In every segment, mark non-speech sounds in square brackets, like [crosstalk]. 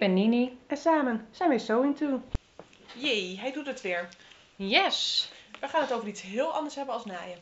ben Nini. en samen zijn we Sewing To. Jee, hij doet het weer. Yes. We gaan het over iets heel anders hebben als naaien.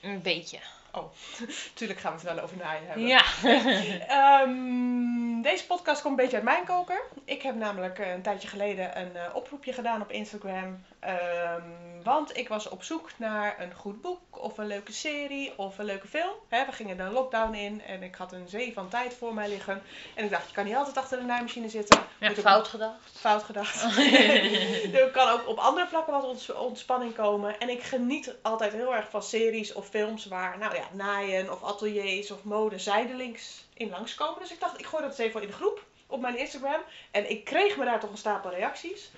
Een beetje. [laughs] Tuurlijk gaan we het wel over naaien hebben. Ja. [laughs] Ehm, deze podcast komt een beetje uit mijn koker. Ik heb namelijk eh, een tijdje geleden een eh, oproepje gedaan op Instagram. Ehm, want ik was op zoek naar een goed boek of een leuke serie of een leuke film. We gingen de lockdown in en ik had een zee van tijd voor mij liggen. En ik dacht, je kan niet altijd achter de naaimachine zitten. ja fout gedacht. Fout gedacht. [laughs] [laughs] er kan ook op andere vlakken wat ontspanning komen. En ik geniet altijd heel erg van series of films waar, nou ja, naaien of ateliers of mode zijdelings in langskomen. Dus ik dacht, ik gooi dat eens even in de groep op mijn Instagram. En ik kreeg me daar toch een stapel reacties.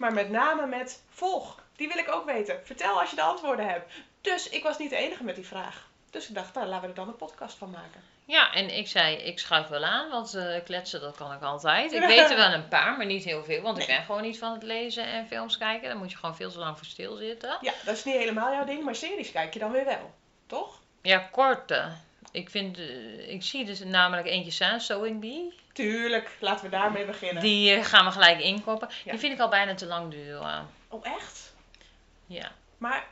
Maar met name met volg. Die wil ik ook weten. Vertel als je de antwoorden hebt. Dus ik was niet de enige met die vraag. Dus ik dacht, nou, laten we er dan een podcast van maken. Ja, en ik zei, ik schuif wel aan, want eh, kletsen, dat kan ik altijd. Ik [laughs] weet er wel een paar, maar niet heel veel, want ik ben gewoon niet van het lezen en films kijken. Daar moet je gewoon veel te lang voor stilzitten. Ja, dat is niet helemaal jouw ding, maar series kijk je dan weer wel. Toch? Ja, korte. Ik vind, eh, ik zie dus namelijk eentje staan, Sewing Bee. Tuurlijk, laten we daarmee beginnen. Die eh, gaan we gelijk inkoppen. Ja. Die vind ik al bijna te lang duren. Oh, echt? Ja. Maar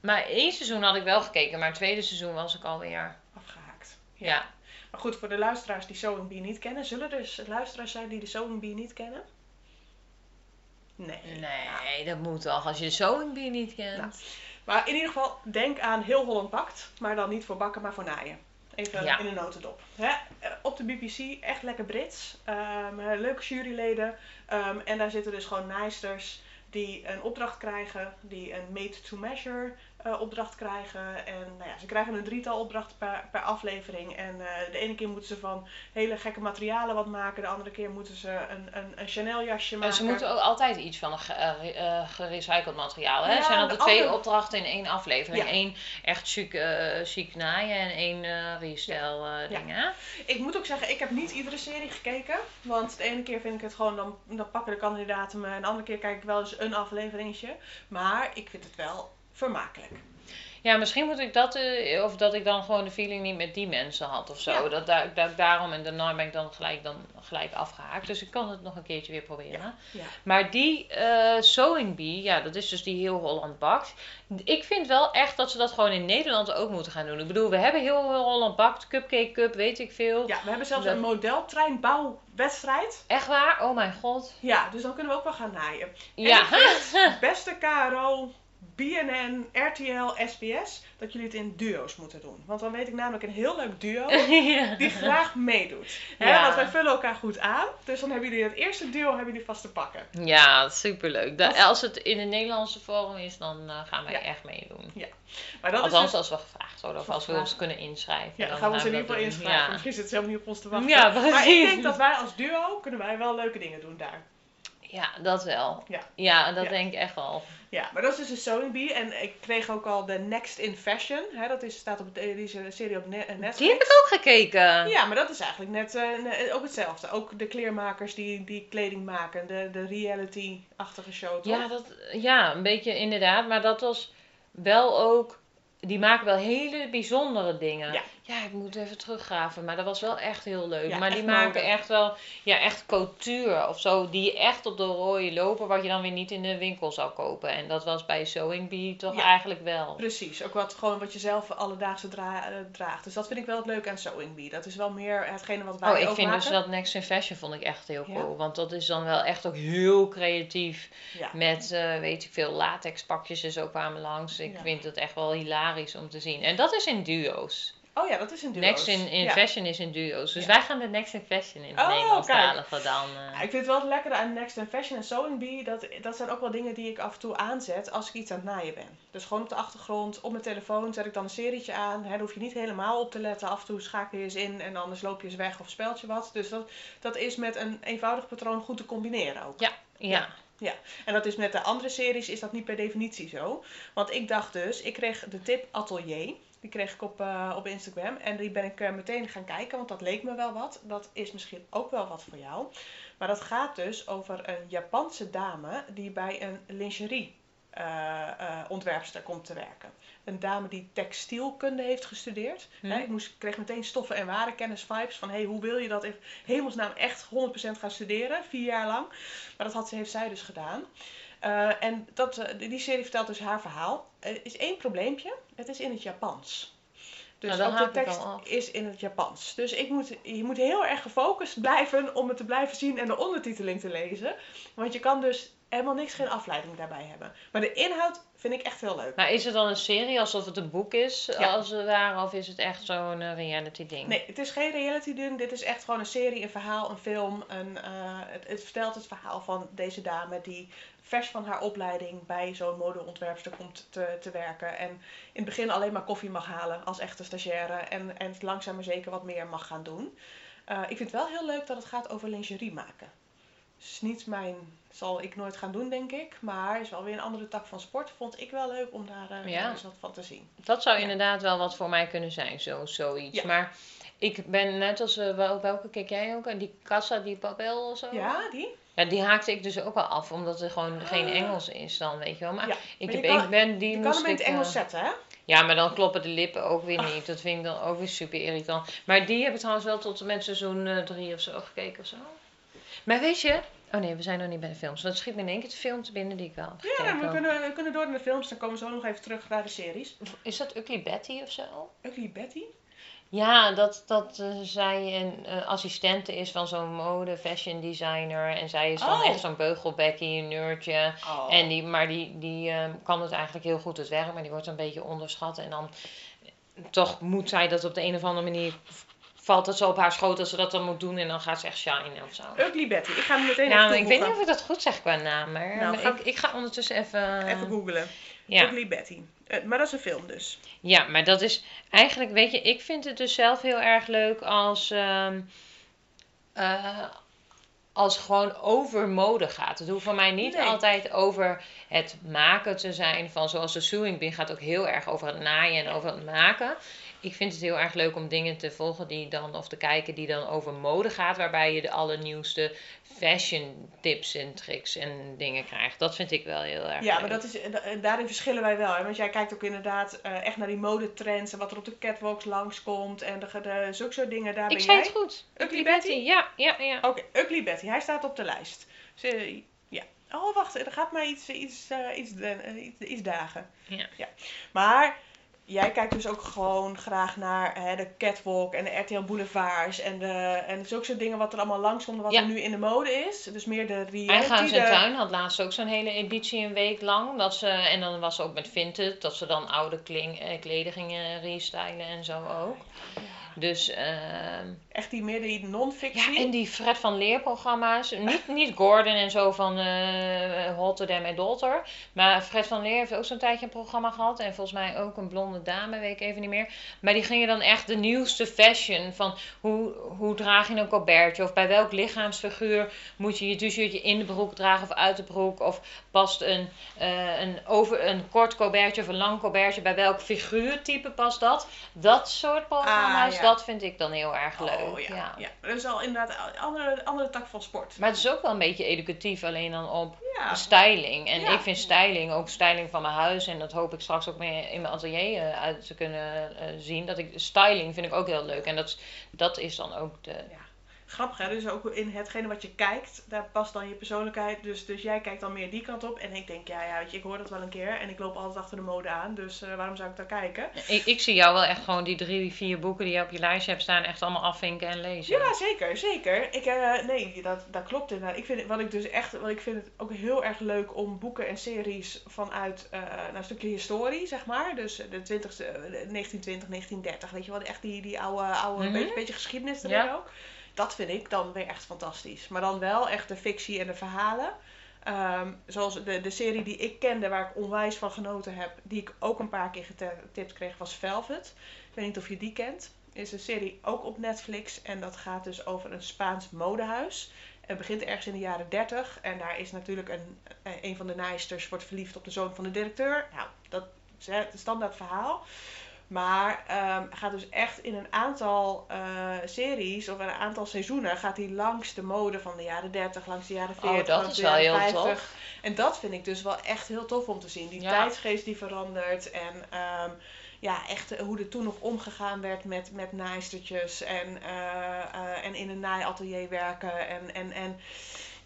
Maar één seizoen had ik wel gekeken, maar het tweede seizoen was ik alweer. afgehaakt. Ja. Maar goed, voor de luisteraars die Sewing Bee niet kennen, zullen er dus luisteraars zijn die de Sewing Bee niet kennen? Nee. Nee, dat moet toch, als je de Sewing Bee niet kent. Nou. Maar in ieder geval, denk aan heel Holland Bakt, maar dan niet voor bakken, maar voor naaien. Even Ja. in een notendop. Hè? Op de BBC, echt lekker Brits. Ehm, eh, leuke juryleden. Ehm, en daar zitten dus gewoon naaisters die een opdracht krijgen, die een made-to-measure eh, opdracht krijgen. En nou ja, ze krijgen een drietal opdrachten per, per aflevering. En eh, de ene keer moeten ze van hele gekke materialen wat maken. De andere keer moeten ze een, een, een Chanel jasje maken. En ze moeten ook altijd iets van een ge- eh, gerecycled materiaal. Hè? Ja, Er zijn de altijd twee andere- opdrachten in één aflevering. Ja. Eén echt chic, chic naaien en één restel Ja. ding. Hè? Ik moet ook zeggen, ik heb niet iedere serie gekeken. Want de ene keer vind ik het gewoon, dan, dan pakken de kandidaten me. En de andere keer kijk ik wel eens een afleveringetje. Maar ik vind het wel vermakelijk. Ja, misschien moet ik dat, eh, of dat ik dan gewoon de feeling niet met die mensen had of zo. Ja. Dat, dat ik daarom en daarna ben ik dan gelijk, dan gelijk afgehaakt. Dus ik kan het nog een keertje weer proberen. Ja. Maar die eh Sewing Bee, ja, dat is dus die heel Holland bakt. Ik vind wel echt dat ze dat gewoon in Nederland ook moeten gaan doen. Ik bedoel, we hebben heel Holland bakt, Cupcake Cup, weet ik veel. Ja, we hebben zelfs Dat- een modeltreinbouwwedstrijd. Echt waar? Oh mijn god. Ja, dus dan kunnen we ook wel gaan naaien. Ja. [laughs] Beste KRO, BNN, RTL, SBS, dat jullie het in duo's moeten doen. Want dan weet ik namelijk een heel leuk duo [laughs] ja. die graag meedoet. Hè, Ja. Want wij vullen elkaar goed aan. Dus dan hebben jullie het eerste duo hebben jullie vast te pakken. Ja, superleuk. Dat- als het in het Nederlandse forum is, dan eh, gaan wij Ja. echt meedoen. Maar dat is Althans, dus- als we gevraagd worden of als we ons kunnen inschrijven. Ja, dan dan gaan we ons in ieder geval inschrijven. Ja. Misschien zit ze helemaal niet op ons te wachten. Ja, maar ik denk dat wij als duo, kunnen wij wel leuke dingen doen daar. Ja, dat wel. Ja. Ja, dat Ja. denk ik echt wel. Ja, maar dat is dus een sewing bee. En ik kreeg ook al de Next in Fashion. Hè, dat is, staat op de, deze serie op Ne- Netflix. Die heb ik ook gekeken. Ja, maar dat is eigenlijk net eh, ne- ook hetzelfde. Ook de kleermakers die, die kleding maken. De, de reality-achtige show, toch? Ja, dat, ja, een beetje inderdaad. Maar dat was wel ook... Die maken wel hele bijzondere dingen. Ja. Ja, ik moet even teruggraven. Maar dat was wel echt heel leuk. Ja, maar die maken mode. echt wel... Ja, echt couture of zo. Die echt op de rode lopen. Wat je dan weer niet in de winkel zou kopen. En dat was bij Sewing Bee toch Ja. eigenlijk wel. Precies, ook wat, gewoon wat je zelf alledaagse dra- eh, draagt. Dus dat vind ik wel het leuke aan Sewing Bee. Dat is wel meer hetgene wat wij Oh, ik ook vind maken. dus dat Next in Fashion vond ik echt heel Ja. cool. Want dat is dan wel echt ook heel creatief. Met, eh, weet ik veel, latex pakjes en zo kwamen langs. Ik vind het echt wel hilarisch om te zien. En dat is in duo's. Oh ja, dat is een duo. Next in, in ja. Fashion is in duo's. Dus Ja. wij gaan de Next in Fashion in het Oh, Nederlandstalige dan. Ja, ik vind het wel het lekkere aan Next in Fashion en Bee. Dat, dat zijn ook wel dingen die ik af en toe aanzet als ik iets aan het naaien ben. Dus gewoon op de achtergrond, op mijn telefoon zet ik dan een serietje aan. Hè, daar hoef je niet helemaal op te letten. Af en toe schakel je eens in en anders loop je eens weg of speelt je wat. Dus dat, dat is met een eenvoudig patroon goed te combineren ook. ja. En dat is met de andere series is dat niet per definitie zo. Want ik dacht dus, ik kreeg de tip Atelier. Die kreeg ik op, eh, op Instagram. En die ben ik eh, meteen gaan kijken, want dat leek me wel wat. Dat is misschien ook wel wat voor jou. Maar dat gaat dus over een Japanse dame die bij een lingerie uh, ontwerpster komt te werken. Een dame die textielkunde heeft gestudeerd. Hm. Hè, ik moest, kreeg meteen stoffen en warenkennis vibes van hey, hoe wil je dat in hemelsnaam echt 100% gaan studeren, vier jaar lang. Maar dat had, heeft zij dus gedaan. Uh, en dat, die serie vertelt dus haar verhaal. Er is één probleempje, het is in het Japans. Dus Nou, ook de tekst is in het Japans. Dus ik moet, je moet heel erg gefocust blijven om het te blijven zien en de ondertiteling te lezen. Want je kan dus helemaal niks, geen afleiding daarbij hebben. Maar de inhoud vind ik echt heel leuk. Maar is het dan een serie alsof het een boek is, Ja. als het ware, of is het echt zo'n eh, reality ding? Nee, het is geen reality ding. Dit is echt gewoon een serie, een verhaal, een film. Een, eh, het, het vertelt het verhaal van deze dame die vers van haar opleiding bij zo'n modeontwerpster komt te, te werken. En in het begin alleen maar koffie mag halen als echte stagiaire. En, en langzaam maar zeker wat meer mag gaan doen. Eh, ik vind het wel heel leuk dat het gaat over lingerie maken. is niet mijn, zal ik nooit gaan doen denk ik. Maar is wel weer een andere tak van sport. Vond ik wel leuk om daar eh, Ja. eens wat van te zien. Dat zou Ja. inderdaad wel wat voor mij kunnen zijn, zo, zoiets. Ja. Maar ik ben net als, eh, wel, welke keek jij ook? En Die Casa di Papel of zo? Ja, die? Ja, die haakte ik dus ook wel af, omdat er gewoon geen Ah. Engels is dan, weet je wel. Maar Ja, ik, heb, kan- ik ben die Je kan hem in het Engels eh, zetten hè? Ja, maar dan kloppen de lippen ook weer niet. Dat vind ik dan ook weer super irritant. Maar die heb ik trouwens wel tot en met seizoen eh, drie of zo gekeken of zo. Maar weet je... Oh nee, we zijn nog niet bij de films. Dat schiet me in één keer de film te binnen die ik wel heb Ja, gekeken. we kunnen, we kunnen door naar de films. Dan komen we zo nog even terug naar de series. Is dat Ugly Betty of zo? Ugly Betty? Ja, dat, dat eh, zij een eh, assistente is van zo'n mode fashion designer. En zij is dan Oh. echt zo'n beugelbekkie, een nerdje. Oh. En die, maar die, die ehm, kan het eigenlijk heel goed het werk, maar die wordt een beetje onderschat. En dan toch moet zij dat op de een of andere manier. Valt het zo op haar schoot dat ze dat dan moet doen en dan gaat ze echt shinen of zo. Ugly Betty. Ik ga hem meteen Ja, even maar ik weet niet of ik dat goed zeg qua naam, maar Nou, maar ga- ik, ik ga ondertussen even... Even googlen. ja. Ugly Betty. Eh, maar dat is een film dus. Ja, maar dat is eigenlijk, weet je, ik vind het dus zelf heel erg leuk als, ehm, eh, als gewoon over mode gaat. Het hoeft voor mij niet Nee. altijd over het maken te zijn van, zoals de sewing bee gaat ook heel erg over het naaien en over het maken. Ik vind het heel erg leuk om dingen te volgen die dan, of te kijken die dan over mode gaat, waarbij je de allernieuwste fashion tips en tricks en dingen krijgt. Dat vind ik wel heel erg Ja, leuk. maar dat is, eh, da- eh, daarin verschillen wij wel. Hè? Want jij kijkt ook inderdaad eh, echt naar die modetrends en wat er op de catwalks langskomt en de, de, zulke soort dingen. Daar Ik ben zei jij. het goed. Ugly Betty? Ja, ja, ja. Oké, Ugly Betty. Hij staat op de lijst. Ze, ja. Oh, wacht. Er gaat mij iets, iets, eh, iets, eh, iets, iets dagen. Ja. Maar jij kijkt dus ook gewoon graag naar hè, de catwalk en de RTL Boulevards en, de, en zulke soort dingen wat er allemaal langskomt, wat Ja. er nu in de mode is. Dus meer de reality. Eindgaans en de- Tuin had laatst ook zo'n hele editie een week lang. Dat ze, en dan was ze ook met Vinted, dat ze dan oude kling, eh, kleding gingen restylen en zo ook. Dus, ehm, Echt die meer die non-fictie. ja, en die Fred van Leer programma's. Niet, niet Gordon en zo van eh Rotterdam en Dolter. Maar Fred van Leer heeft ook zo'n tijdje een programma gehad. En volgens mij ook een blonde dame, weet ik even niet meer. Maar die gingen dan echt de nieuwste fashion. Van hoe, hoe draag je een colbertje? Of bij welk lichaamsfiguur moet je je t-shirtje in de broek dragen of uit de broek? Of past een, eh, een, over, een kort colbertje of een lang colbertje? Bij welk figuurtype past dat? Dat soort programma's, ja. dat vind ik dan heel erg leuk. Oh ja, ja. ja. Dat is al inderdaad een andere, andere tak van sport. Maar het is ook wel een beetje educatief, alleen dan op Ja, styling. En Ja. ik vind styling, ook styling van mijn huis, en dat hoop ik straks ook meer in mijn atelier eh, uit te kunnen eh, zien. Dat ik, styling vind ik ook heel leuk. En dat, dat is dan ook de. Grappig hè. Dus ook in hetgene wat je kijkt, daar past dan je persoonlijkheid. Dus, dus jij kijkt dan meer die kant op. En ik denk, ja, ja weet je, ik hoor dat wel een keer. En ik loop altijd achter de mode aan. Dus eh, waarom zou ik daar kijken? Ik, ik zie jou wel echt gewoon die drie, vier boeken die je op je lijstje hebt staan, echt allemaal afvinken en lezen. Ja, zeker, zeker. Ik, eh, nee, dat, dat klopt inderdaad. Ik vind, wat ik dus echt, wat ik vind het ook heel erg leuk om boeken en series vanuit nou, een stukje historie, zeg maar. Dus de 20ste, eh, 1920, 1930, weet je wel, echt die, die oude, oude Mhm. beetje, beetje geschiedenis erin Ja. ook. Dat vind ik dan weer echt fantastisch. Maar dan wel echt de fictie en de verhalen. Ehm, zoals de, de serie die ik kende, waar ik onwijs van genoten heb, die ik ook een paar keer getipt kreeg, was Velvet. Ik weet niet of je die kent. Is een serie ook op Netflix en dat gaat dus over een Spaans modehuis. Het begint ergens in de jaren 30 en daar is natuurlijk een, een van de naaisters wordt verliefd op de zoon van de directeur. Nou, dat is het standaard verhaal. Maar ehm, gaat dus echt in een aantal eh, series of een aantal seizoenen gaat hij langs de mode van de jaren 30, langs de jaren 40, Oh, dat langs is de wel jaren heel 50. tof. En dat vind ik dus wel echt heel tof om te zien. Die Ja. tijdsgeest die verandert en ehm, ja, echt eh, hoe er toen nog omgegaan werd met, met naaistertjes en, eh, en in een naaiatelier werken. En, en, en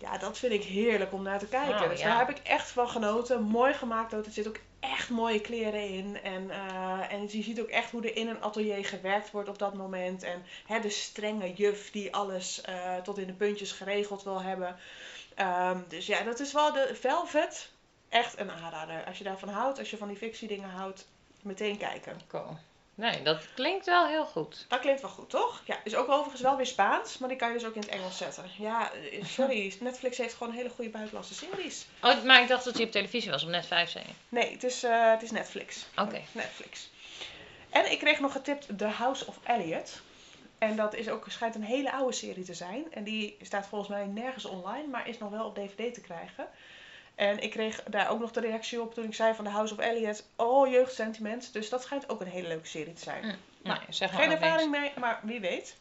ja, dat vind ik heerlijk om naar te kijken. Oh, dus ja. daar heb ik echt van genoten. Mooi gemaakt ook. Er zit ook echt mooie kleren in. En, eh, en je ziet ook echt hoe er in een atelier gewerkt wordt op dat moment. En hè, de strenge juf die alles eh, tot in de puntjes geregeld wil hebben. Ehm, dus ja, dat is wel de Velvet. Echt een aanrader. Als je daarvan houdt, als je van die fictiedingen houdt, meteen kijken. Cool. Nee, dat klinkt wel heel goed. Dat klinkt wel goed, toch? Ja, is ook overigens wel weer Spaans, maar die kan je dus ook in het Engels zetten. Ja, eh, [laughs] sorry, Netflix heeft gewoon hele goede buitenlandse series. Oh, maar ik dacht dat hij op televisie was, op net 5 zei je. Nee, het is, eh, het is Netflix. Oké. Netflix. En ik kreeg nog getipt The House of Elliot. En dat is ook, schijnt een hele oude serie te zijn. En die staat volgens mij nergens online, maar is nog wel op DVD te krijgen. En ik kreeg daar ook nog de reactie op toen ik zei van The House of Elliot. Oh, jeugdsentiment. Dus dat schijnt ook een hele leuke serie te zijn. Hm, Nou, nee, zeg maar Geen ervaring mee, maar wie weet.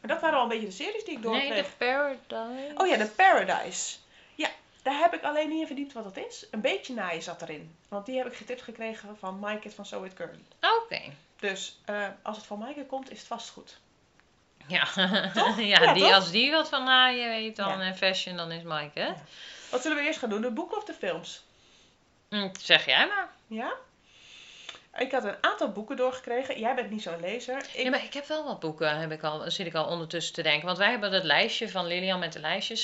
Maar dat waren al een beetje de series die ik niks. Nee, doorkreeg. The Paradise. Oh ja, The Paradise. Ja, daar heb ik alleen niet in verdiept wat dat is. Een beetje naaien zat erin. Want die heb ik getipt gekregen van Mike van So It Girl. Oké. Dus eh, als het van Maaike komt, is het vast goed. Ja, Toch? [laughs] ja, Ja, die, toch? als die wat van naaien weet dan Ja. en fashion, dan is Mike, hè? Ja. Wat zullen we eerst gaan doen? De boeken of de films? Hm, zeg jij maar. Ja? Ik had een aantal boeken doorgekregen. Jij bent niet zo'n lezer. Ik... Ja, maar ik heb wel wat boeken, heb ik al, zit ik al ondertussen te denken. Want wij hebben dat lijstje van Lilian met de lijstjes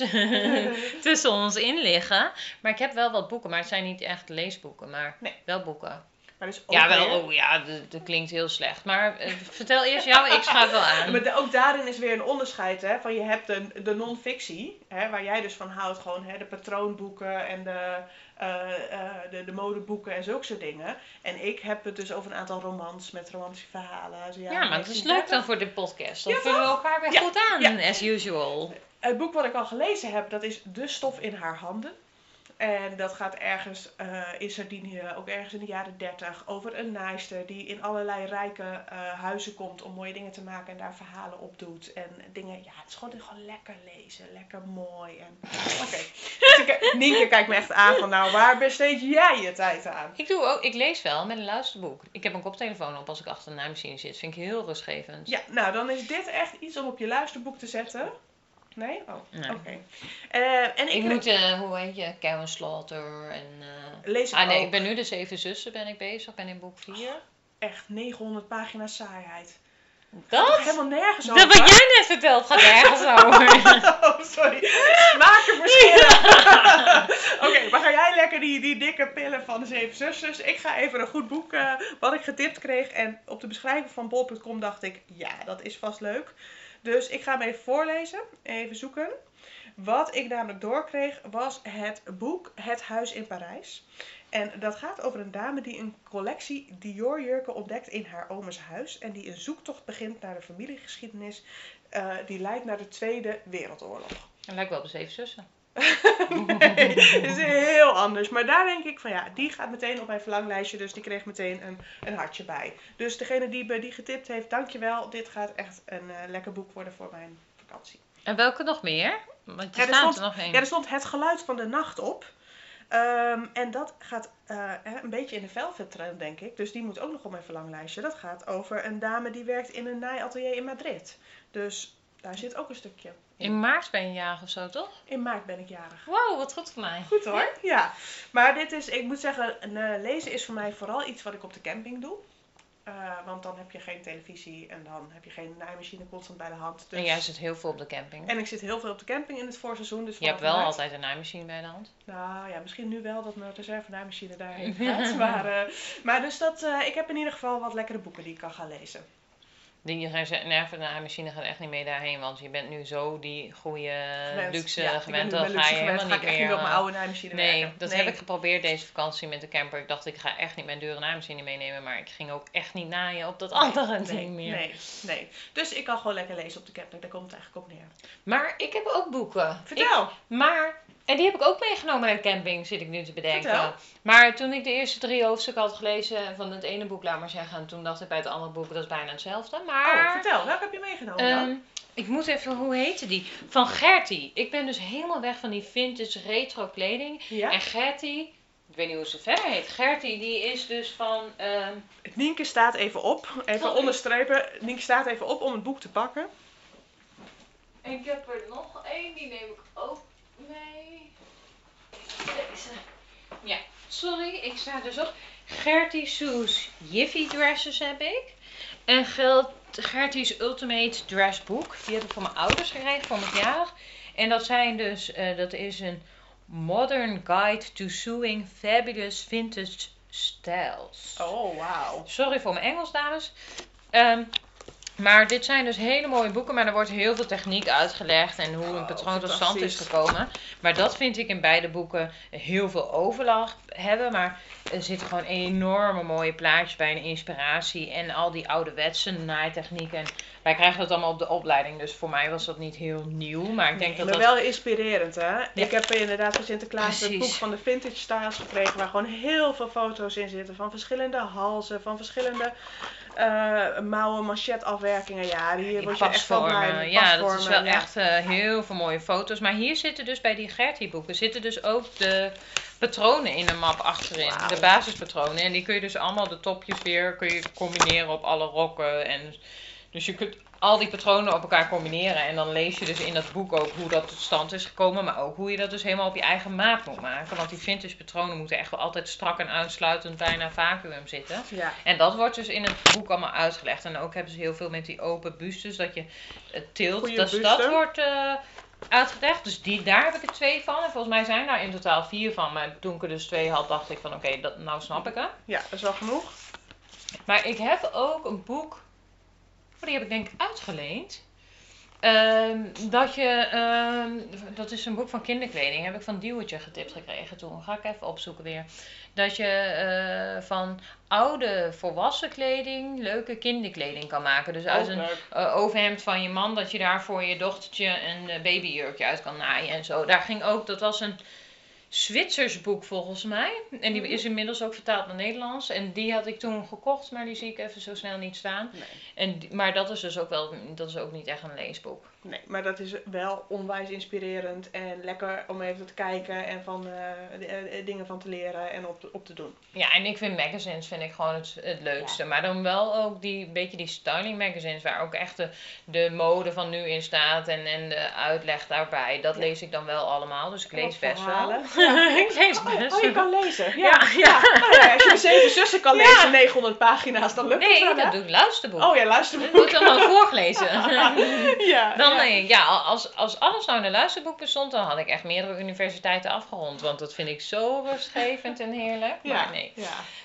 [laughs] tussen ons in liggen. Maar ik heb wel wat boeken, maar het zijn niet echt leesboeken, maar Nee. wel boeken. Maar dus ook Ja, wel, weer- oh ja, dat, klinkt heel slecht. Maar eh, vertel eerst jou, ik schuif wel Ja, aan. [laughs] Maar ook daarin is weer een onderscheid. Hè, van je hebt de, de non-fictie, hè, waar jij dus van houdt. Gewoon hè, de patroonboeken en de, eh, eh, de, de modeboeken en zulke soort dingen. En ik heb het dus over een aantal romans met romantische verhalen. Ja, jaren maar het is 1930. leuk dan voor de podcast. Dan Ja, vullen we elkaar weer Ja, goed aan, ja. as usual. Het boek wat ik al gelezen heb, dat is De Stof in haar handen. En dat gaat ergens eh, in Sardinië, ook ergens in de jaren 30, over een naaister die in allerlei rijke eh, huizen komt om mooie dingen te maken en daar verhalen op doet. En dingen, ja, het is gewoon, gewoon lekker lezen, lekker mooi. En... Oké. [laughs] Dus ik- Nienke kijkt me echt aan van, nou, waar besteed jij je tijd aan? Ik, doe ook, ik lees wel met een luisterboek. Ik heb een koptelefoon op als ik achter de naaimachine zit. Vind ik heel rustgevend. Ja, nou, dan is dit echt iets om op je luisterboek te zetten. Nee? Oh, Nee. oké. Eh, en ik, Ik moet, eh, hoe heet je, Karen Slaughter en... eh, lees ik Ah nee, ook ik ben nu de Zeven Zussen ben ik bezig, ben in boek 4. echt 900 pagina's saaiheid. Dat? Helemaal nergens over. Dat wat jij net verteld gaat ergens [laughs] over. Oh, sorry. Smaken verschillen. [laughs] Oké, maar ga jij lekker die, die dikke pillen van de Zeven Zusters. Ik ga even een goed boek wat ik getipt kreeg. En op de beschrijving van bol.com dacht ik, ja, dat is vast leuk. Dus ik ga hem even voorlezen. Even zoeken. Wat ik namelijk doorkreeg was het boek Het Huis in Parijs. En dat gaat over een dame die een collectie Dior-jurken ontdekt in haar omes huis. En die een zoektocht begint naar de familiegeschiedenis eh, die leidt naar de Tweede Wereldoorlog. Dat lijkt wel op de Zeven Zussen. Nee, [laughs] is heel anders. Maar daar denk ik van ja, die gaat meteen op mijn verlanglijstje. Dus die kreeg meteen een, een hartje bij. Dus degene die me die getipt heeft, dankjewel. Dit gaat echt een eh, lekker boek worden voor mijn vakantie. En welke nog meer? Want Ja, er staat stond- er nog één. Ja, er stond Het Geluid van de Nacht op. Ehm, en dat gaat eh, een beetje in de velvet denk ik. Dus die moet ook nog op mijn verlanglijstje. Dat gaat over een dame die werkt in een naaiatelier in Madrid. Dus daar zit ook een stukje in. In maart ben je jarig of zo, toch? In maart ben ik jarig. Wow, wat goed voor mij. Goed hoor. Ja. Maar dit is, ik moet zeggen, een, eh, lezen is voor mij vooral iets wat ik op de camping doe. Eh, want dan heb je geen televisie en dan heb je geen naaimachine constant bij de hand. Dus... En jij zit heel veel op de camping. En ik zit heel veel op de camping in het voorseizoen. Dus je hebt wel maart- altijd een naaimachine bij de hand. Nou ja, misschien nu wel dat mijn reserve naaimachine daarheen [laughs] gaat. maar, eh, maar dus dat, ik heb in ieder geval wat lekkere boeken die ik kan gaan lezen. Die iedereen zegt, nee, de naaimachine gaat echt niet mee daarheen, want je bent nu zo die goede Gewend. luxe Ja, gewend, dan ga je helemaal niet meer... op mijn eh, oude naaimachine Nee, werken. dat heb ik geprobeerd deze vakantie met de camper. Ik dacht, ik ga echt niet mijn dure naaimachine meenemen, maar ik ging ook echt niet naaien op dat andere nee, ding meer. Nee, nee. Dus ik kan gewoon lekker lezen op de camping. Daar komt het eigenlijk op neer. Maar ik heb ook boeken. Vertel. Ik- maar, en die heb ik ook meegenomen naar de camping, zit ik nu te bedenken. Vertel. Maar toen ik de eerste drie hoofdstukken had gelezen van het ene boek, laat maar zeggen, toen dacht ik bij het andere boek, dat is bijna hetzelfde. Maar, Oh, vertel. Welke heb je meegenomen dan? ehm, ik moet even, hoe heette die? Van Gertie. Ik ben dus helemaal weg van die vintage retro kleding. ja? En Gertie, ik weet niet hoe ze verder heet. Gertie, die is dus van, ehm, Nienke staat even op. Even Sorry. onderstrepen. Nienke staat even op om het boek te pakken. Ik heb er nog één, die neem ik ook Deze. Ja, sorry, ik sta dus op. Gertie Soes Jiffy Dresses heb ik. En Gertie's Ultimate Dress Book. Die heb ik van mijn ouders gekregen voor mijn verjaardag. En dat zijn dus, eh, dat is een Modern Guide to Sewing Fabulous Vintage Styles. Oh, wauw. Sorry voor mijn Engels, dames. Ehm, maar dit zijn dus hele mooie boeken, maar er wordt heel veel techniek uitgelegd en hoe een Oh, patroon tot stand is gekomen. Maar dat vind ik in beide boeken heel veel overlap hebben. Maar er zitten gewoon enorme mooie plaatjes bij en inspiratie en al die ouderwetse naaitechnieken. En wij krijgen dat allemaal op de opleiding, dus voor mij was dat niet heel nieuw. Maar ik denk dat maar dat... wel inspirerend, hè? Ik heb inderdaad voor Sinterklaas het Precies. boek van de Vintage Styles gekregen, waar gewoon heel veel foto's in zitten. Van verschillende halzen, van verschillende eh, mouwen, manchetafwerkingen. Ja, hier Die word je echt blij pasvormen. Ja, dat is wel ja. echt eh, heel veel mooie foto's. Maar hier zitten dus bij die Gertie boeken zitten dus ook de patronen in een map achterin. De basispatronen. En die kun je dus allemaal de topjes weer kun je combineren op alle rokken. En dus je kunt al die patronen op elkaar combineren. En dan lees je dus in dat boek ook hoe dat tot stand is gekomen. Maar ook hoe je dat dus helemaal op je eigen maat moet maken. Want die vintage patronen moeten echt wel altijd strak en uitsluitend bijna vacuüm zitten. Ja. En dat wordt dus in het boek allemaal uitgelegd. En ook hebben ze heel veel met die open bustes, dat je het tilt. Goeie Dus buste. dat wordt eh, uitgelegd. Dus die, daar heb ik er twee van. En volgens mij zijn daar in totaal vier van. Maar toen ik er dus twee had, dacht ik van oké, dat nou snap ik het. ja, dat is wel genoeg. Maar ik heb ook een boek, oh, die heb ik denk ik uitgeleend. Ehm, dat je, ehm, dat is een boek van kinderkleding, heb ik van Duwtje getipt gekregen toen. Ga ik even opzoeken weer. Dat je eh, van oude volwassen kleding leuke kinderkleding kan maken. Dus uit een eh, overhemd van je man, dat je daar voor je dochtertje een eh, babyjurkje uit kan naaien en zo. Daar ging ook, dat was een Zwitsers boek volgens mij. En die Mhm. is inmiddels ook vertaald naar Nederlands. En die had ik toen gekocht, maar die zie ik even zo snel niet staan. Nee. En, maar dat is dus ook wel, dat is ook niet echt een leesboek. Nee, maar dat is wel onwijs inspirerend en lekker om even te kijken en van eh, de- eh, dingen van te leren en op, te- op te doen. Ja, en ik vind magazines vind ik gewoon het, het leukste. Maar dan wel ook die beetje die styling magazines waar ook echt de, de mode van nu in staat en, en de uitleg daarbij. Dat Ja. lees ik dan wel allemaal, dus ik lees best verhalen. wel. [laughs] ik lees Oh, best oh, je kan lezen. [laughs] Ja, Ja, ja. ja. [laughs] Nou ja, als je de zeven zussen kan Ja. lezen, 900 pagina's, dan lukt Nee, het wel, dat hè? doe ik luisterboek. Oh ja, luister. Dat moet dan wel voorgelezen. ja, Dan, ja. ja, als, als alles nou in een luisterboek bestond, dan had ik echt meerdere universiteiten afgerond. Want dat vind ik zo rustgevend en heerlijk. Ja, Maar nee.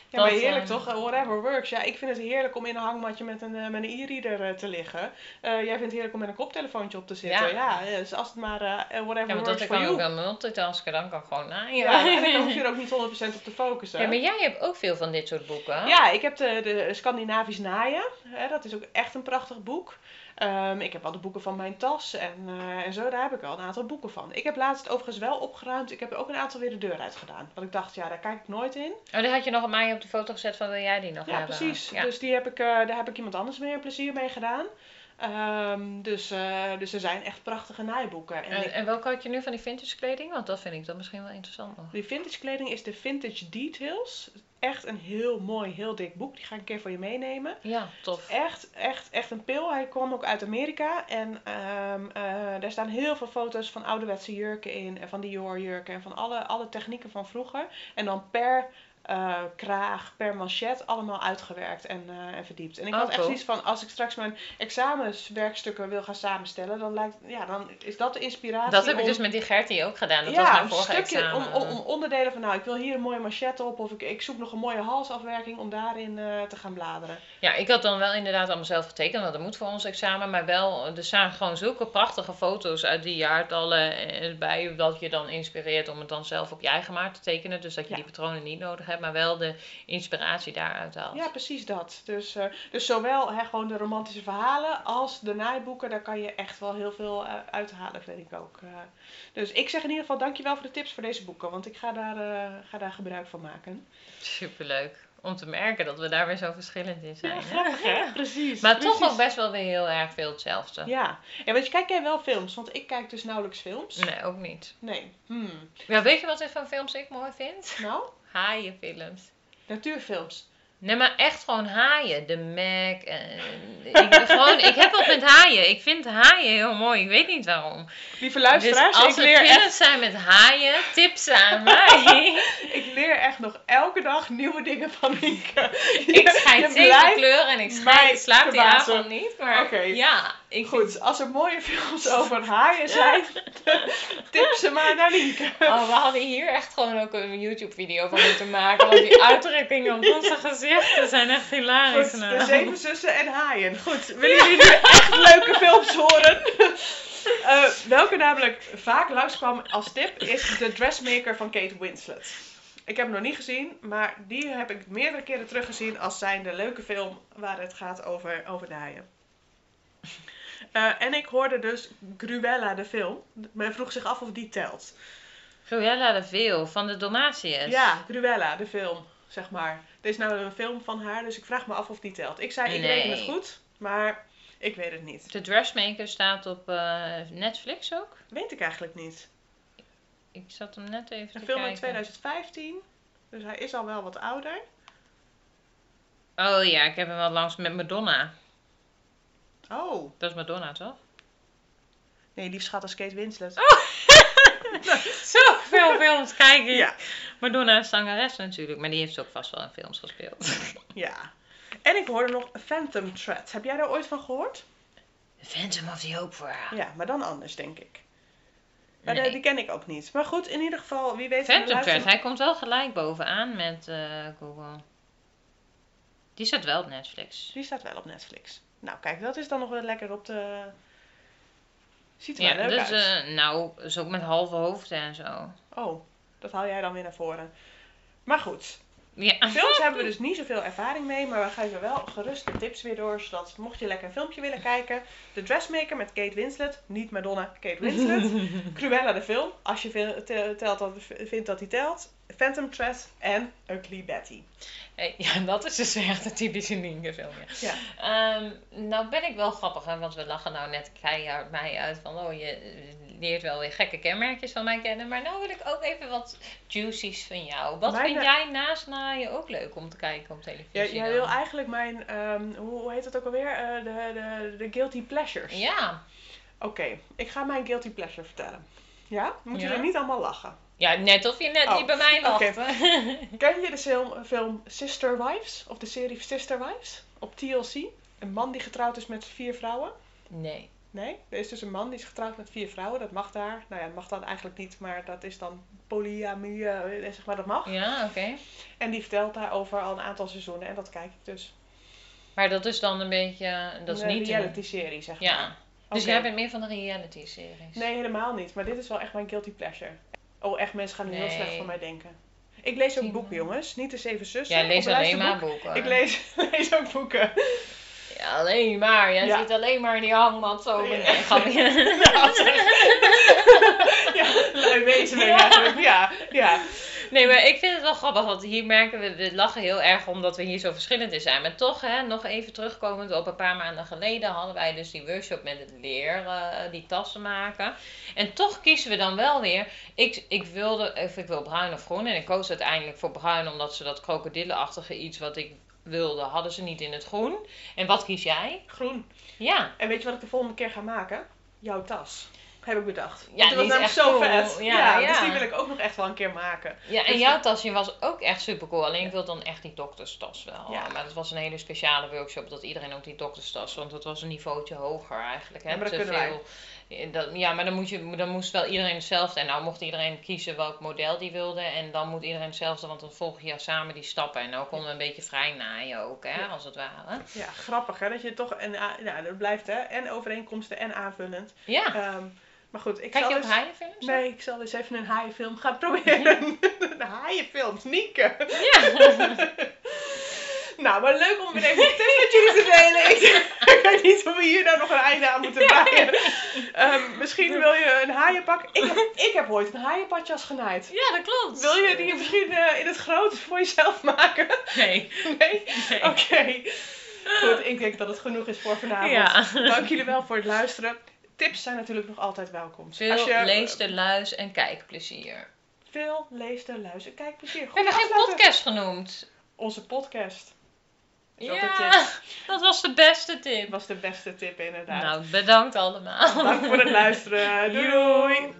Ja. ja maar heerlijk eh, toch? Eh, Whatever works. Ja, ik vind het heerlijk om in een hangmatje met een, eh, met een e-reader te liggen. Jij vindt het heerlijk om met een koptelefoontje op te zitten. Ja. Ja, dus als het maar whatever Ja, want works dat kan ook wel multitasken, dan kan gewoon naaien. Ja, en ik [laughs] hoef hier ook niet 100% op te focussen. Ja, maar jij hebt ook veel van dit soort boeken. Ja, ik heb de, de Scandinavisch naaien. Hè, dat is ook echt een prachtig boek. Ehm, ik heb al de boeken van mijn tas en, en zo, daar heb ik al een aantal boeken van. Ik heb laatst overigens wel opgeruimd. Ik heb er ook een aantal weer de deur uit gedaan. Want ik dacht, ja, daar kijk ik nooit in. Oh, die had je nog op mij op de foto gezet van wil jij die nog Ja, hebben? precies. Ja. Dus die heb ik, eh, daar heb ik iemand anders meer plezier mee gedaan. Ehm, dus, eh, dus er zijn echt prachtige naaiboeken. En En, ik- en welke had je nu van die vintage kleding? Want dat vind ik dan misschien wel interessant nog. die vintage kleding is de Vintage Details. Echt een heel mooi, heel dik boek. Die ga ik een keer voor je meenemen. Ja, tof. Echt, echt, echt een pil. Hij kwam ook uit Amerika. En ehm eh, daar staan heel veel foto's van ouderwetse jurken in. En van Dior jurken. En van alle, alle technieken van vroeger. En dan per eh, kraag, per manchet, allemaal uitgewerkt en, eh, en verdiept. En ik Oh, had echt cool. zoiets van, als ik straks mijn examenswerkstukken wil gaan samenstellen, dan, lijkt, ja, dan is dat de inspiratie Dat heb ik dus met die Gertie ook gedaan. Dat ja, was mijn vorige stukje om, om, om onderdelen van, nou, ik wil hier een mooie manchet op, of ik, ik zoek nog een mooie halsafwerking om daarin eh, te gaan bladeren. Ja, ik had dan wel inderdaad allemaal zelf getekend, want dat moet voor ons examen. Maar wel, er staan gewoon zulke prachtige foto's uit die jaartallen bij, dat je dan inspireert om het dan zelf op je eigen maat te tekenen. Dus dat je Ja. die patronen niet nodig hebt, maar wel de inspiratie daaruit haalt. Ja, precies dat. Dus, eh, dus zowel hè, gewoon de romantische verhalen als de naaiboeken, daar kan je echt wel heel veel eh, uithalen, vind ik ook. eh. dus ik zeg in ieder geval dankjewel voor de tips voor deze boeken, want ik ga daar, ga daar gebruik van maken. Superleuk om te merken dat we daar weer zo verschillend in zijn. Ja, grappig hè? [laughs] Precies. Maar toch ook best wel weer heel erg veel hetzelfde. Ja. ja, want je kijk jij wel films, want ik kijk dus nauwelijks films. Nee, ook niet. Nee. Hmm. Ja, weet je wat ik van films ik mooi vind? Nou, Haaienfilms. natuurfilms. Nee, maar echt gewoon haaien. De Mac. En, ik, gewoon, ik heb wat met haaien. Ik vind haaien heel mooi. Ik weet niet waarom. Lieve Dus luisteraars, als ik, er leer echt, zijn met haaien, tips aan mij. [laughs] ik leer echt nog elke dag nieuwe dingen van Nienke. ik schijt blijft kleuren en ik, schijt, slaap die avond niet. Maar ja, ik Goed, als er mooie films over haaien zijn, [laughs] tip ze maar naar Nienke. Oh, we hadden hier echt gewoon ook een YouTube-video van moeten maken. Want die uitdrukkingen op onze gezichten zijn echt hilarisch. Goed, nou. de zeven zussen en haaien. Goed, willen jullie nu echt leuke films horen? [laughs] Eh, welke namelijk vaak langskwam als tip is The Dressmaker van Kate Winslet. Ik heb hem nog niet gezien, maar die heb ik meerdere keren teruggezien als zijn de leuke film waar het gaat over, over de haaien. Eh, en ik hoorde dus Gruella de film. Men vroeg zich af of die telt. Cruella de Veel van de Donatius. Ja, Gruella, de film, zeg maar. Dit is nou een film van haar, dus ik vraag me af of die telt. Ik zei, ik Nee. reken het goed, maar ik weet het niet. De Dressmaker staat op eh, Netflix ook. Weet ik eigenlijk niet. Ik zat hem net even te Een film kijken. uit 2015, dus hij is al wel wat ouder. Oh ja, ik heb hem wel langs met Madonna. Oh, Dat is Madonna, toch? nee, die schat als Kate Winslet. [laughs] Zoveel films kijken. Ja, Madonna is zangeres natuurlijk, maar die heeft ook vast wel in films gespeeld. [laughs] ja. En ik hoorde nog Phantom Thread. Heb jij daar ooit van gehoord? Phantom of the Opera. Ja, maar dan anders, denk ik. Maar Nee. de- die ken ik ook niet. Maar goed, in ieder geval, wie weet... Phantom luisteren- Thread, hij komt wel gelijk bovenaan met eh, Google. Die staat wel op Netflix. Die staat wel op Netflix. Nou, kijk, dat is dan nog wel lekker op de... Ziet er Ja, wel leuk dus uit. eh, nou, ook met halve hoofden en zo. Oh, dat haal jij dan weer naar voren. Maar goed, Ja. [laughs] films hebben we dus niet zoveel ervaring mee, maar we geven wel gerust de tips weer door, zodat mocht je lekker een filmpje willen kijken, The Dressmaker met Kate Winslet, niet Madonna, Kate Winslet, [laughs] Cruella de film, als je telt dat, vindt dat hij telt, Phantom Thread en Ugly Betty. Hey, ja, dat is dus echt een typische Nienke film. Ja. Ja. Ehm, nou ben ik wel grappig, hè, want we lachen nou net keihard mij uit van, oh, je leert wel weer gekke kenmerkjes van mij kennen. Maar nou wil ik ook even wat juicies van jou. Wat Mijn, vind eh, jij naast naaien ook leuk om te kijken op televisie? Jij, wil eigenlijk mijn, ehm, hoe, heet het ook alweer, Eh, de, de, de guilty pleasures. Ja. Oké, ik ga mijn guilty pleasure vertellen. Ja? Moet je Ja. er niet allemaal lachen. ja, net of je net Oh, niet bij mij lacht. [laughs] Ken je de film, film Sister Wives? Of de serie Sister Wives? Op TLC? Een man die getrouwd is met vier vrouwen? nee. Nee, er is dus een man die is getrouwd met vier vrouwen. Dat mag daar. Nou ja, dat mag dan eigenlijk niet, maar dat is dan polyamie, eh, zeg maar, dat mag. Ja, oké. En die vertelt daarover al een aantal seizoenen en dat kijk ik dus. Maar dat is dan een beetje, dat is een niet... reality serie, zeg maar. Ja. Dus jij bent meer van de reality series? Nee, helemaal niet. Maar dit is wel echt mijn guilty pleasure. Oh, echt, mensen gaan nu heel slecht van mij denken. Ik lees ook boeken, jongens. Niet de Zeven Zussen. Jij leest een alleen maar boeken. Ik lees, [laughs] lees ook boeken. Alleen maar. Jij Ja. zit alleen maar in die hangmat zo. Nee, grapje. Ja, lui wezen ben eigenlijk. Ja, ja. Nee, maar ik vind het wel grappig, want hier merken we, we lachen heel erg omdat we hier zo verschillend in zijn. Maar toch, hè, nog even terugkomend op een paar maanden geleden hadden wij dus die workshop met het leer, eh, die tassen maken. En toch kiezen we dan wel weer, ik, ik wilde, of ik wil bruin of groen en ik koos uiteindelijk voor bruin omdat ze dat krokodillenachtige iets wat ik wilde, hadden ze niet in het groen. En wat kies jij? Groen. Ja, En weet je wat ik de volgende keer ga maken? Jouw tas. heb ik bedacht. Ja, die was is namelijk echt zo cool. vet. Ja, Dus ja. die wil ik ook nog echt wel een keer maken. Ja, en Dus- jouw tasje was ook echt super cool. Alleen ik wil dan echt die dokterstas wel. Ja. Maar dat was een hele speciale workshop dat iedereen ook die dokterstas. Want dat was een niveautje hoger eigenlijk. Hè? Ja, maar dat Te kunnen wij. Veel. Dat, ja, maar dan, moet je, dan moest wel iedereen hetzelfde. En nou mocht iedereen kiezen welk model die wilde. En dan moet iedereen hetzelfde, want dan volg je samen die stappen. En nou konden we een beetje vrij naaien ook, hè, Ja. als het ware. Ja, grappig hè, dat je toch, en, ah, ja, dat blijft hè, en overeenkomsten en aanvullend. Ja. Ehm, maar goed, ik Kijk zal je ook eens- haaienfilms? Nee, ik zal eens even een haaienfilm gaan proberen. [laughs] een haaienfilm, Nienke. Ja. [laughs] Nou, maar leuk om weer even tips met jullie te delen. [laughs] Weet niet hoe we hier nou nog een einde aan moeten [laughs] breien. Ehm, misschien wil je een haaienpak. Ik heb, ik heb ooit een haaienpatjas genaaid. ja, dat klopt. Wil je die misschien eh, in het groot voor jezelf maken? Nee. Nee? nee. Oké. Goed, ik denk dat het genoeg is voor vanavond. Ja. Dank jullie wel voor het luisteren. Tips zijn natuurlijk nog altijd welkom. Veel Als je, leester, luis en kijkplezier. Veel leester, luister, kijk plezier. We hebben geen podcast genoemd. Onze podcast. Is Ja, tip. [laughs] dat was de beste tip. was de beste tip inderdaad. Nou, bedankt allemaal. Dank voor het luisteren. [laughs] Doei doei.